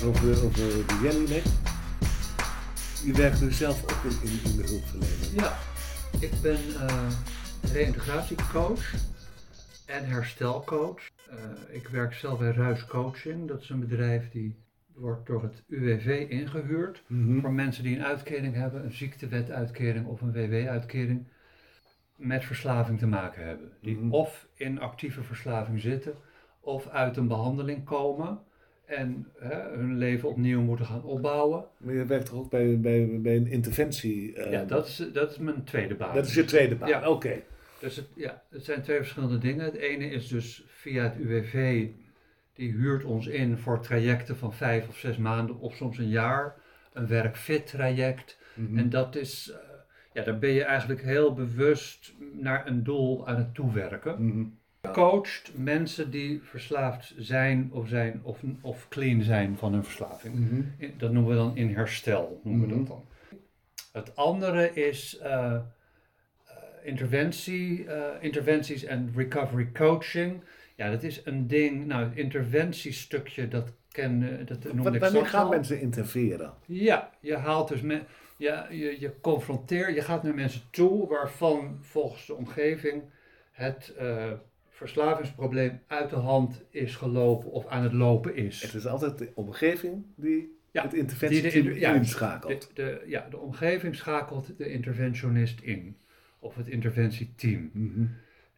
Over, over de Jellyneck. Je werkt nu zelf ook in, in, in de hulpverlening. Ja, ik ben eh reïntegratiecoach en herstelcoach. Eh, ik werk zelf bij Ruis Coaching. Dat is een bedrijf die wordt door het UWV ingehuurd. Mhm. Voor mensen die een uitkering hebben, een ziektewetuitkering of een WW-uitkering, met verslaving te maken hebben. Die Mhm. of in actieve verslaving zitten, of uit een behandeling komen en hè, hun leven opnieuw moeten gaan opbouwen. Maar je werkt toch ook bij, bij, bij een interventie? eh, ja, dat is, dat is mijn tweede baan. dat is je tweede baan. Ja. Oké. Dus het, ja, het zijn twee verschillende dingen. Het ene is dus via het UWV, die huurt ons in voor trajecten van vijf of zes maanden of soms een jaar. Een werkfit traject. Mhm. En dat is, eh, ja, daar ben je eigenlijk heel bewust naar een doel aan het toewerken. Mhm. Coacht mensen die verslaafd zijn of, zijn of, of clean zijn van hun verslaving. Mhm. Dat noemen we dan in herstel. Noemen we Mhm. dat dan. Het andere is eh, eh, interventie, eh, interventies en recovery coaching. Ja, dat is een ding. Nou, het interventiestukje, dat ken dat noemde Wa- ik Wanneer gaan al. mensen interveren? Ja, je haalt dus me, ja, je, je confronteert, je gaat naar mensen toe waarvan volgens de omgeving het verslavingsprobleem uit de hand is gelopen of aan het lopen is. Het is altijd de omgeving die Ja, het interventieteam de- ja, inschakelt. De, de, ja, de omgeving schakelt de interventionist in, of het interventieteam. Mhm.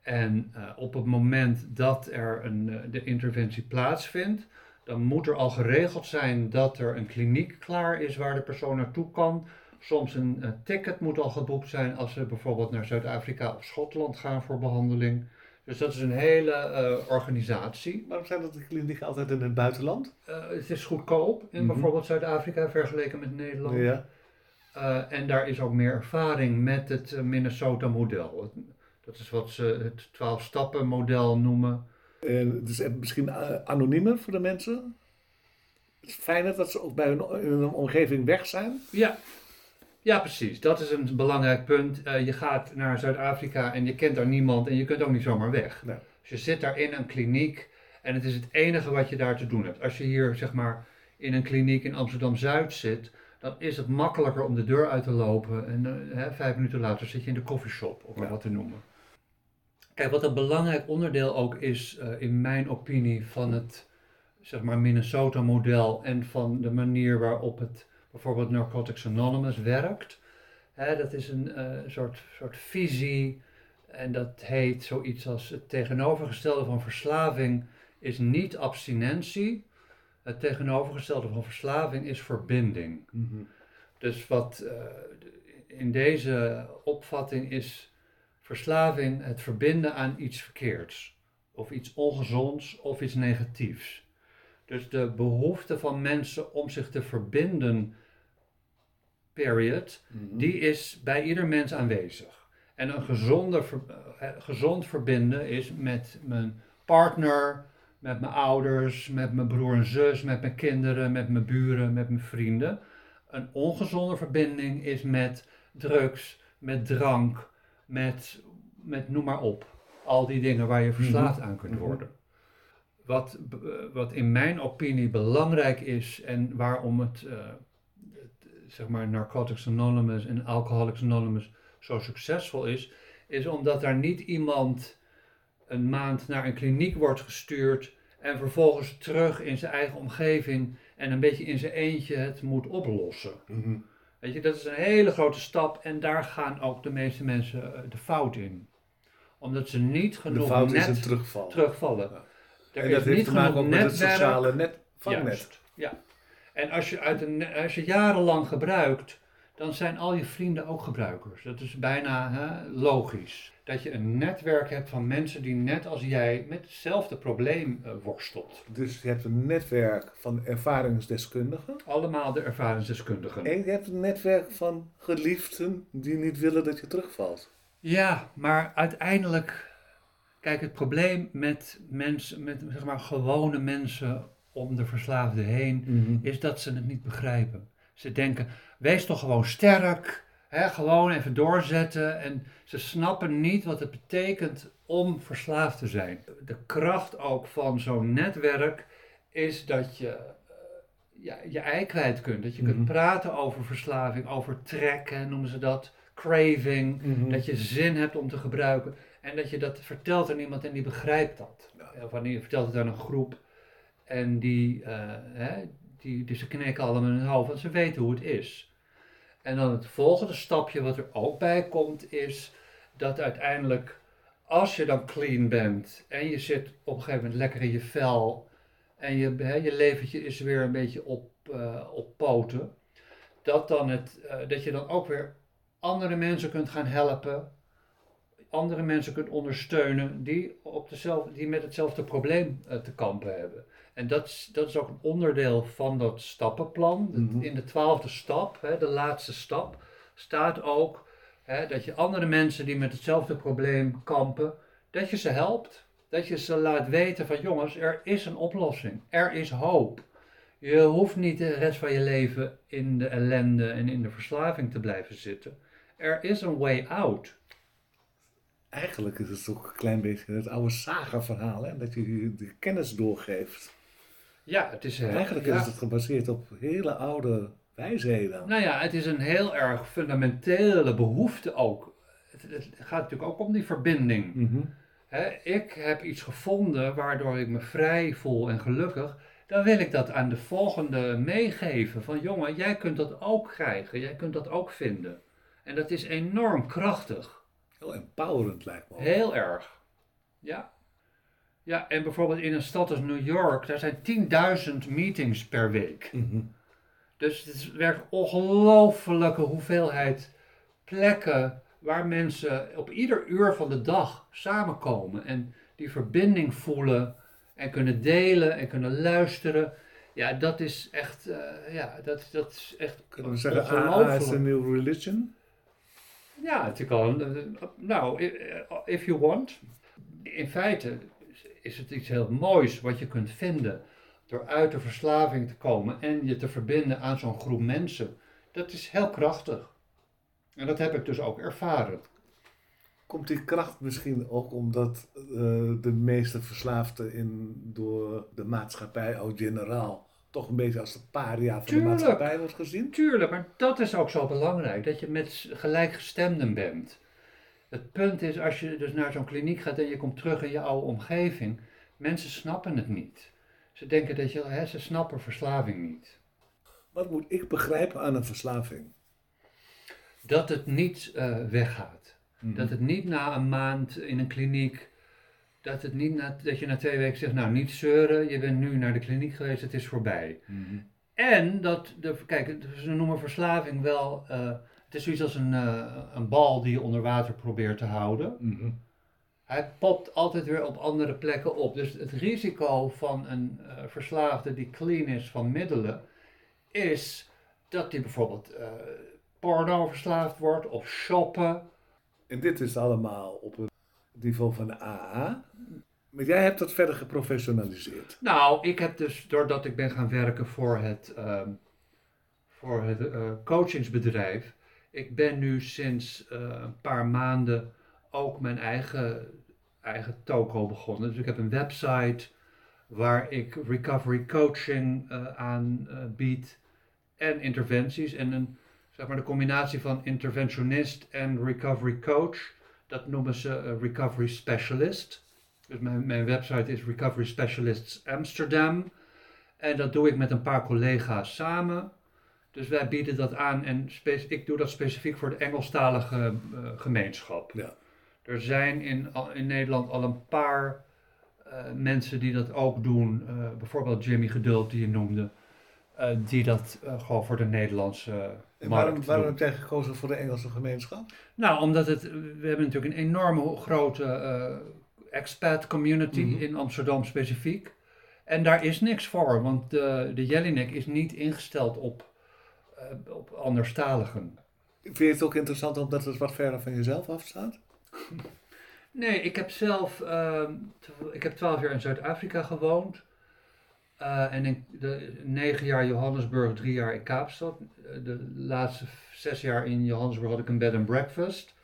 En eh, op het moment dat er een, eh, de interventie plaatsvindt, dan moet er al geregeld zijn dat er een kliniek klaar is waar de persoon naartoe kan. Soms een eh, ticket moet al geboekt zijn als ze bijvoorbeeld naar Zuid-Afrika of Schotland gaan voor behandeling. Dus dat is een hele eh, organisatie. Waarom zijn dat de klinieken altijd in het buitenland? Eh, het is goedkoop in Mhm. bijvoorbeeld Zuid-Afrika vergeleken met Nederland. Ja. Eh, en daar is ook meer ervaring met het Minnesota-model. Dat is wat ze het 12-stappen-model noemen. En het is misschien anoniemer voor de mensen. Het is fijner dat ze ook bij hun, in hun omgeving weg zijn. Ja. Ja, precies. Dat is een belangrijk punt. Eh, je gaat naar Zuid-Afrika en je kent daar niemand en je kunt ook niet zomaar weg. Nee. Dus je zit daar in een kliniek en het is het enige wat je daar te doen hebt. Als je hier zeg maar in een kliniek in Amsterdam-Zuid zit, dan is het makkelijker om de deur uit te lopen en eh, hè, vijf minuten later zit je in de koffieshop, om Ja. wat te noemen. Kijk, wat een belangrijk onderdeel ook is, eh, in mijn opinie, van het zeg maar Minnesota-model en van de manier waarop het bijvoorbeeld Narcotics Anonymous werkt. Hè, dat is een eh, soort, soort visie en dat heet zoiets als het tegenovergestelde van verslaving is niet abstinentie. Het tegenovergestelde van verslaving is verbinding. Dus wat eh, in deze opvatting is verslaving het verbinden aan iets verkeerds, of iets ongezonds of iets negatiefs. Dus de behoefte van mensen om zich te verbinden, period, die is bij ieder mens aanwezig. En een gezonde, ver- eh, gezond verbinden is met mijn partner, met mijn ouders, met mijn broer en zus, met mijn kinderen, met mijn buren, met mijn vrienden. Een ongezonde verbinding is met drugs, met drank, met, met noem maar op. Al die dingen waar je verslaafd aan kunt Mhm. worden. Wat, b- wat in mijn opinie belangrijk is en waarom het, eh, het zeg maar Narcotics Anonymous en Alcoholics Anonymous zo succesvol is, is omdat daar niet iemand een maand naar een kliniek wordt gestuurd en vervolgens terug in zijn eigen omgeving en een beetje in zijn eentje het moet oplossen. Mhm. Weet je, dat is een hele grote stap en daar gaan ook de meeste mensen eh, de fout in. Omdat ze niet De genoeg fout is een net terugval. terugvallen. Ja. Er en is dat heeft niet te maken genoeg ook met het sociale net, vangnet. Juist, ja. En als je, uit een, als je jarenlang gebruikt, dan zijn al je vrienden ook gebruikers. Dat is bijna hè, logisch. Dat je een netwerk hebt van mensen die net als jij met hetzelfde probleem eh, worstelt. Dus je hebt een netwerk van ervaringsdeskundigen. Allemaal de ervaringsdeskundigen. En je hebt een netwerk van geliefden die niet willen dat je terugvalt. Ja, maar uiteindelijk, kijk, het probleem met mensen, met zeg maar gewone mensen om de verslaafde heen, is dat ze het niet begrijpen. Ze denken, wees toch gewoon sterk, hè, gewoon even doorzetten. En ze snappen niet wat het betekent om verslaafd te zijn. De kracht ook van zo'n netwerk is dat je eh, ja, je ei kwijt kunt. Dat je Mhm. kunt praten over verslaving, over trekken, noemen ze dat, craving. Mhm. Dat je zin hebt om te gebruiken. En dat je dat vertelt aan iemand en die begrijpt dat. Of wanneer je vertelt het aan een groep. En die, eh, hè, die, die ze knikken allemaal in hun hoofd, want ze weten hoe het is. En dan het volgende stapje wat er ook bij komt is dat uiteindelijk als je dan clean bent en je zit op een gegeven moment lekker in je vel en je, hè, je leventje is weer een beetje op, eh, op poten, dat, dan het, eh, dat je dan ook weer andere mensen kunt gaan helpen, andere mensen kunt ondersteunen die, op dezelfde, die met hetzelfde probleem te kampen hebben. En dat, is- dat is ook een onderdeel van dat stappenplan. Mhm. In de twaalfde stap, hè, de laatste stap, staat ook hè, dat je andere mensen die met hetzelfde probleem kampen, dat je ze helpt. Dat je ze laat weten van jongens, er is een oplossing. Er is hoop. Je hoeft niet de rest van je leven in de ellende en in de verslaving te blijven zitten. Er is een way out. Eigenlijk is het ook een klein beetje het oude saga-verhaal, hè? dat je de kennis doorgeeft. Ja, het is eh, Eigenlijk is het gebaseerd op hele oude wijsheden. Nou ja, het is een heel erg fundamentele behoefte ook. Het, het gaat natuurlijk ook om die verbinding. Hè, ik heb iets gevonden waardoor ik me vrij voel en gelukkig. Dan wil ik dat aan de volgende meegeven. Van jongen, jij kunt dat ook krijgen. Jij kunt dat ook vinden. En dat is enorm krachtig. Heel empowerend lijkt me ook. Heel erg. Ja. Ja, en bijvoorbeeld in een stad als New York, daar zijn 10.000 meetings per week. Mhm. Dus het is werkelijk ongelofelijke hoeveelheid plekken waar mensen op ieder uur van de dag samenkomen en die verbinding voelen en kunnen delen en kunnen luisteren. Ja, dat is echt, eh, ja, dat, dat is echt Kunnen we zeggen, AA is een new religion? Ja, het kan. eh, Nou, eh, if you want. In feite is het iets heel moois wat je kunt vinden door uit de verslaving te komen en je te verbinden aan zo'n groep mensen. Dat is heel krachtig. En dat heb ik dus ook ervaren. Komt die kracht misschien ook omdat eh, de meeste verslaafden in, door de maatschappij au generaal toch een beetje als de paria van Tuurlijk. de maatschappij wordt gezien? Tuurlijk, maar dat is ook zo belangrijk, dat je met gelijkgestemden bent. Het punt is, als je dus naar zo'n kliniek gaat en je komt terug in je oude omgeving, mensen snappen het niet. Ze denken dat je, hè, ze snappen verslaving niet. Wat moet ik begrijpen aan een verslaving? Dat het niet eh, weggaat. Mhm. Dat het niet na een maand in een kliniek, dat, het niet na, dat je na twee weken zegt, nou niet zeuren, je bent nu naar de kliniek geweest, het is voorbij. Mhm. En dat, de, kijk, ze noemen verslaving wel, eh, het is zoiets als een, eh, een bal die je onder water probeert te houden. Mhm. Hij popt altijd weer op andere plekken op. Dus het risico van een eh, verslaafde die clean is van middelen, is dat hij bijvoorbeeld eh, porno verslaafd wordt of shoppen. En dit is allemaal op het niveau van de AA. Maar jij hebt dat verder geprofessionaliseerd. Nou, ik heb dus, doordat ik ben gaan werken voor het, ehm, voor het eh, coachingsbedrijf, ik ben nu sinds eh, een paar maanden ook mijn eigen, eigen toko begonnen. Dus ik heb een website waar ik recovery coaching eh, aan eh, bied en interventies. En een zeg maar de combinatie van interventionist en recovery coach. Dat noemen ze recovery specialist. Dus mijn, mijn website is Recovery Specialists Amsterdam. En dat doe ik met een paar collega's samen. Dus wij bieden dat aan en ik doe dat specifiek voor de Engelstalige eh, gemeenschap. Ja. Er zijn in, in Nederland al een paar eh, mensen die dat ook doen. Eh, bijvoorbeeld Jimmy Geduld, die je noemde. die dat gewoon voor de Nederlandse En markt waarom, waarom heb jij gekozen voor de Engelse gemeenschap? Nou, omdat het, we hebben natuurlijk een enorme grote expat community Mhm. in Amsterdam specifiek. En daar is niks voor, want de, de Jelinek is niet ingesteld op, op anderstaligen. Vind je het ook interessant omdat het wat verder van jezelf afstaat? Nee, ik heb zelf, tw- ik heb twaalf jaar in Zuid-Afrika gewoond. Eh, en in de negen jaar Johannesburg, drie jaar in Kaapstad. Eh, De laatste zes jaar in Johannesburg had ik een bed and breakfast.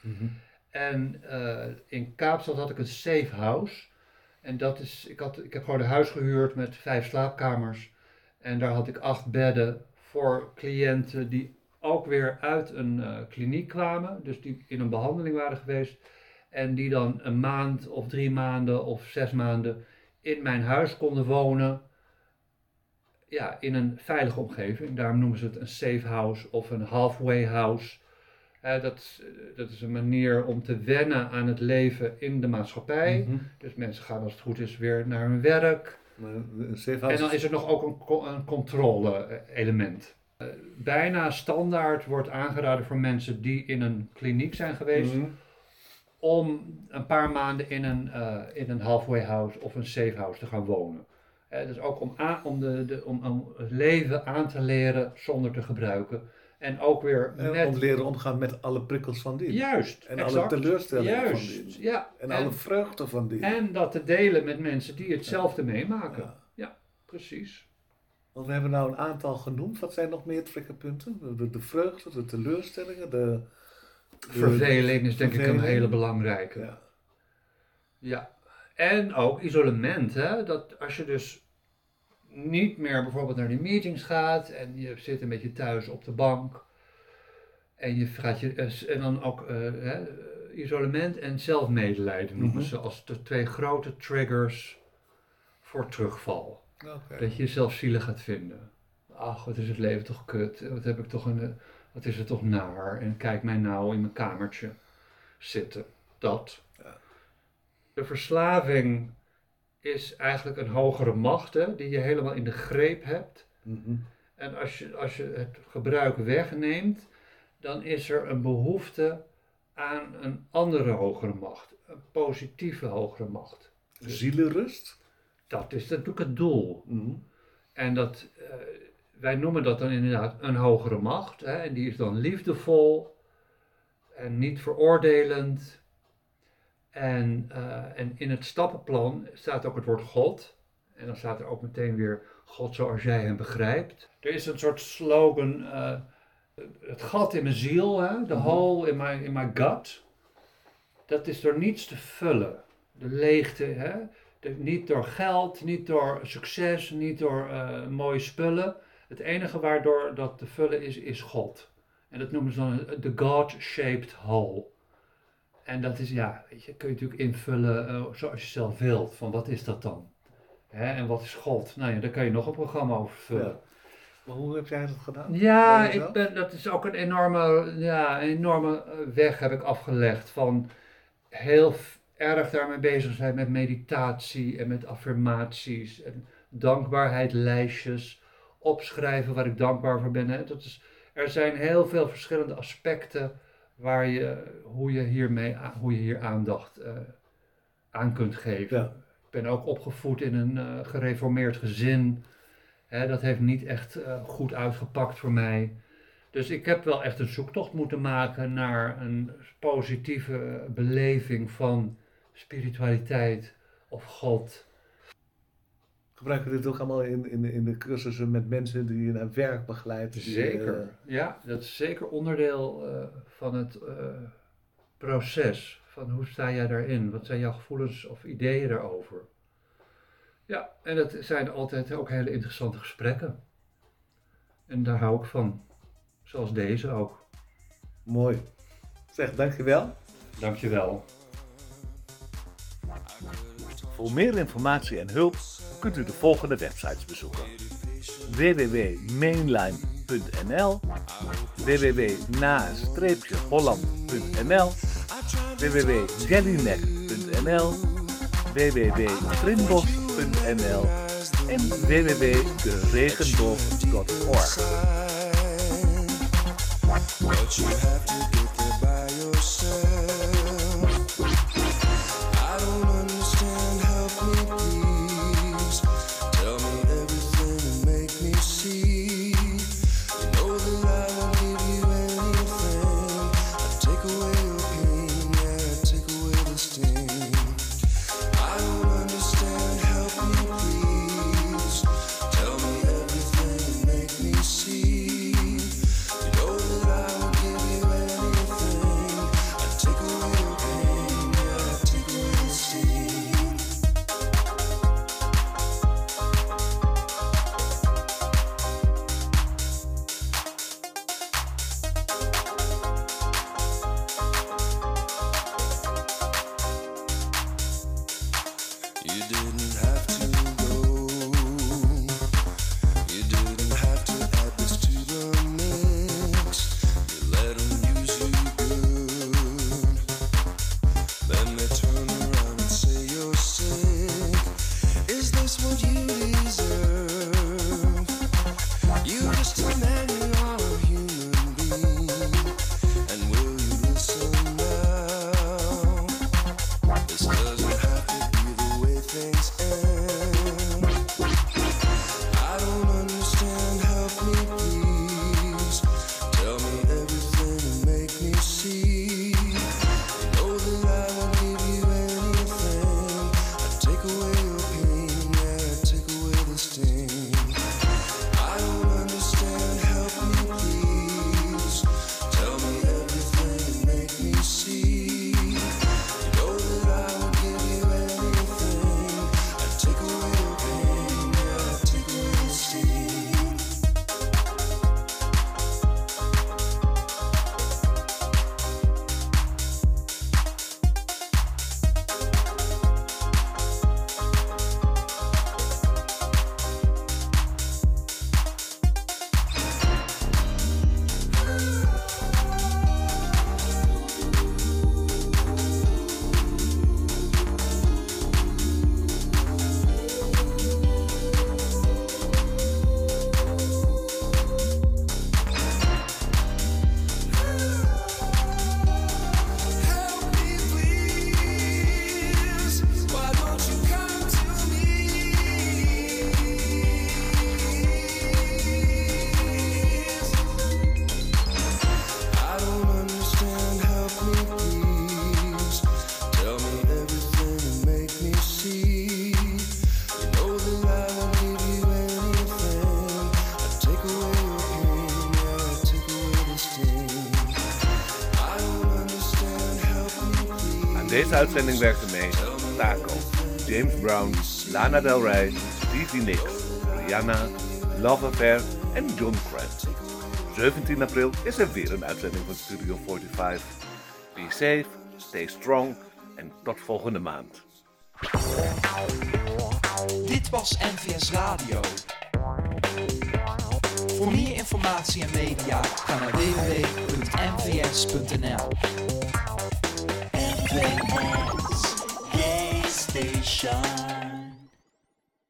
En eh, in Kaapstad had ik een safe house. En dat is, ik, had, ik heb gewoon een huis gehuurd met vijf slaapkamers. En daar had ik acht bedden voor cliënten die ook weer uit een eh, kliniek kwamen. Dus die in een behandeling waren geweest. En die dan een maand of drie maanden of zes maanden in mijn huis konden wonen. Ja, in een veilige omgeving. Daarom noemen ze het een safe house of een halfway house. Eh, dat, is- dat is een manier om te wennen aan het leven in de maatschappij. Mhm. Dus mensen gaan als het goed is weer naar hun werk. En dan is er nog ook een, een controle-element. Eh, bijna standaard wordt aangeraden voor mensen die in een kliniek zijn geweest. Mhm. om een paar maanden in een, eh, in een halfway house of een safe house te gaan wonen. Eh, dus ook om, om, de, de, om, om het leven aan te leren zonder te gebruiken. En ook weer En met... om leren omgaan met alle prikkels van dien. Juist, En alle exact. teleurstellingen van Juist, dien. ja. En, En, alle vreugde van die. en dat te delen met mensen die hetzelfde meemaken. Ja. Precies. Want we hebben nou een aantal genoemd. Wat zijn nog meer triggerpunten? De, de, de vreugde, de teleurstellingen, de... de- Verveling is denk ik een hele belangrijke. Ja. Ja, en ook isolement. Hè? Dat als je dus niet meer bijvoorbeeld naar die meetings gaat en je zit een beetje thuis op de bank en je gaat je eh, en dan ook eh, hè, isolement en zelfmedelijden noemen Mhm. ze als de twee grote triggers voor terugval. Dat je jezelf zielig gaat vinden. Ach, wat is het leven toch kut? Wat heb ik toch een, wat is het toch naar? En kijk mij nou in mijn kamertje zitten. Dat. Ja. De verslaving is eigenlijk een hogere macht hè, die je helemaal in de greep hebt. Mhm. En als je, als je het gebruik wegneemt, dan is er een behoefte aan een andere hogere macht. Een positieve hogere macht. Zielenrust. Dat is natuurlijk het doel. Mhm. En dat, eh, wij noemen dat dan inderdaad een hogere macht. Hè, en die is dan liefdevol en niet veroordelend. En, eh, en in het stappenplan staat ook het woord God. En dan staat er ook meteen weer God zoals jij hem begrijpt. Er is een soort slogan, eh, het gat in mijn ziel, hè, the Mhm. hole in my, in my gut. Dat is door niets te vullen. De leegte, hè. De- niet door geld, niet door succes, niet door eh, mooie spullen. Het enige waardoor dat te vullen is, is God. En dat noemen ze dan de God-shaped hole. En dat is, ja, weet je, kun je natuurlijk invullen eh, zoals je zelf wilt. Van wat is dat dan? Hè, en wat is God? Nou ja, daar kan je nog een programma over vullen. Ja. Maar hoe heb jij dat gedaan? Ja, ik ben, dat is ook een enorme, ja, een enorme eh, weg heb ik afgelegd van heel erg daarmee bezig zijn met meditatie en met affirmaties en dankbaarheidlijstjes, opschrijven waar ik dankbaar voor ben. Hè. Dat is, er zijn heel veel verschillende aspecten waar je, hoe je, hiermee, hoe je hier aandacht eh, aan kunt geven. Ja. Ik ben ook opgevoed in een eh, gereformeerd gezin. Hè, dat heeft niet echt eh, goed uitgepakt voor mij. Dus ik heb wel echt een zoektocht moeten maken naar een positieve beleving van spiritualiteit of God gebruiken we dit ook allemaal in, in, in de cursussen met mensen die je naar werk begeleiden. Zeker, eh, ja. Dat is zeker onderdeel eh, van het eh, proces. Van hoe sta jij daarin? Wat zijn jouw gevoelens of ideeën daarover? Ja, en het zijn altijd ook hele interessante gesprekken. En daar hou ik van. Zoals deze ook. Mooi. Zeg, dankjewel. Dankjewel. Voor meer informatie en hulp kunt u de volgende websites bezoeken: www.mainline.nl, www.na-holland.nl, www.jellyneck.nl, www.trimbos.nl en www.deregenboog.org. uitzending werkte mee Taco, James Brown, Lana Del Rey, Stevie Nick, Rihanna, Love Affair en John Grant. 17 april is er weer een uitzending van Studio 45. Be safe, stay strong en tot volgende maand. Dit was NVS Radio. Voor meer informatie en media ga naar www.nvs.nl. Brooklyn X Gay Station.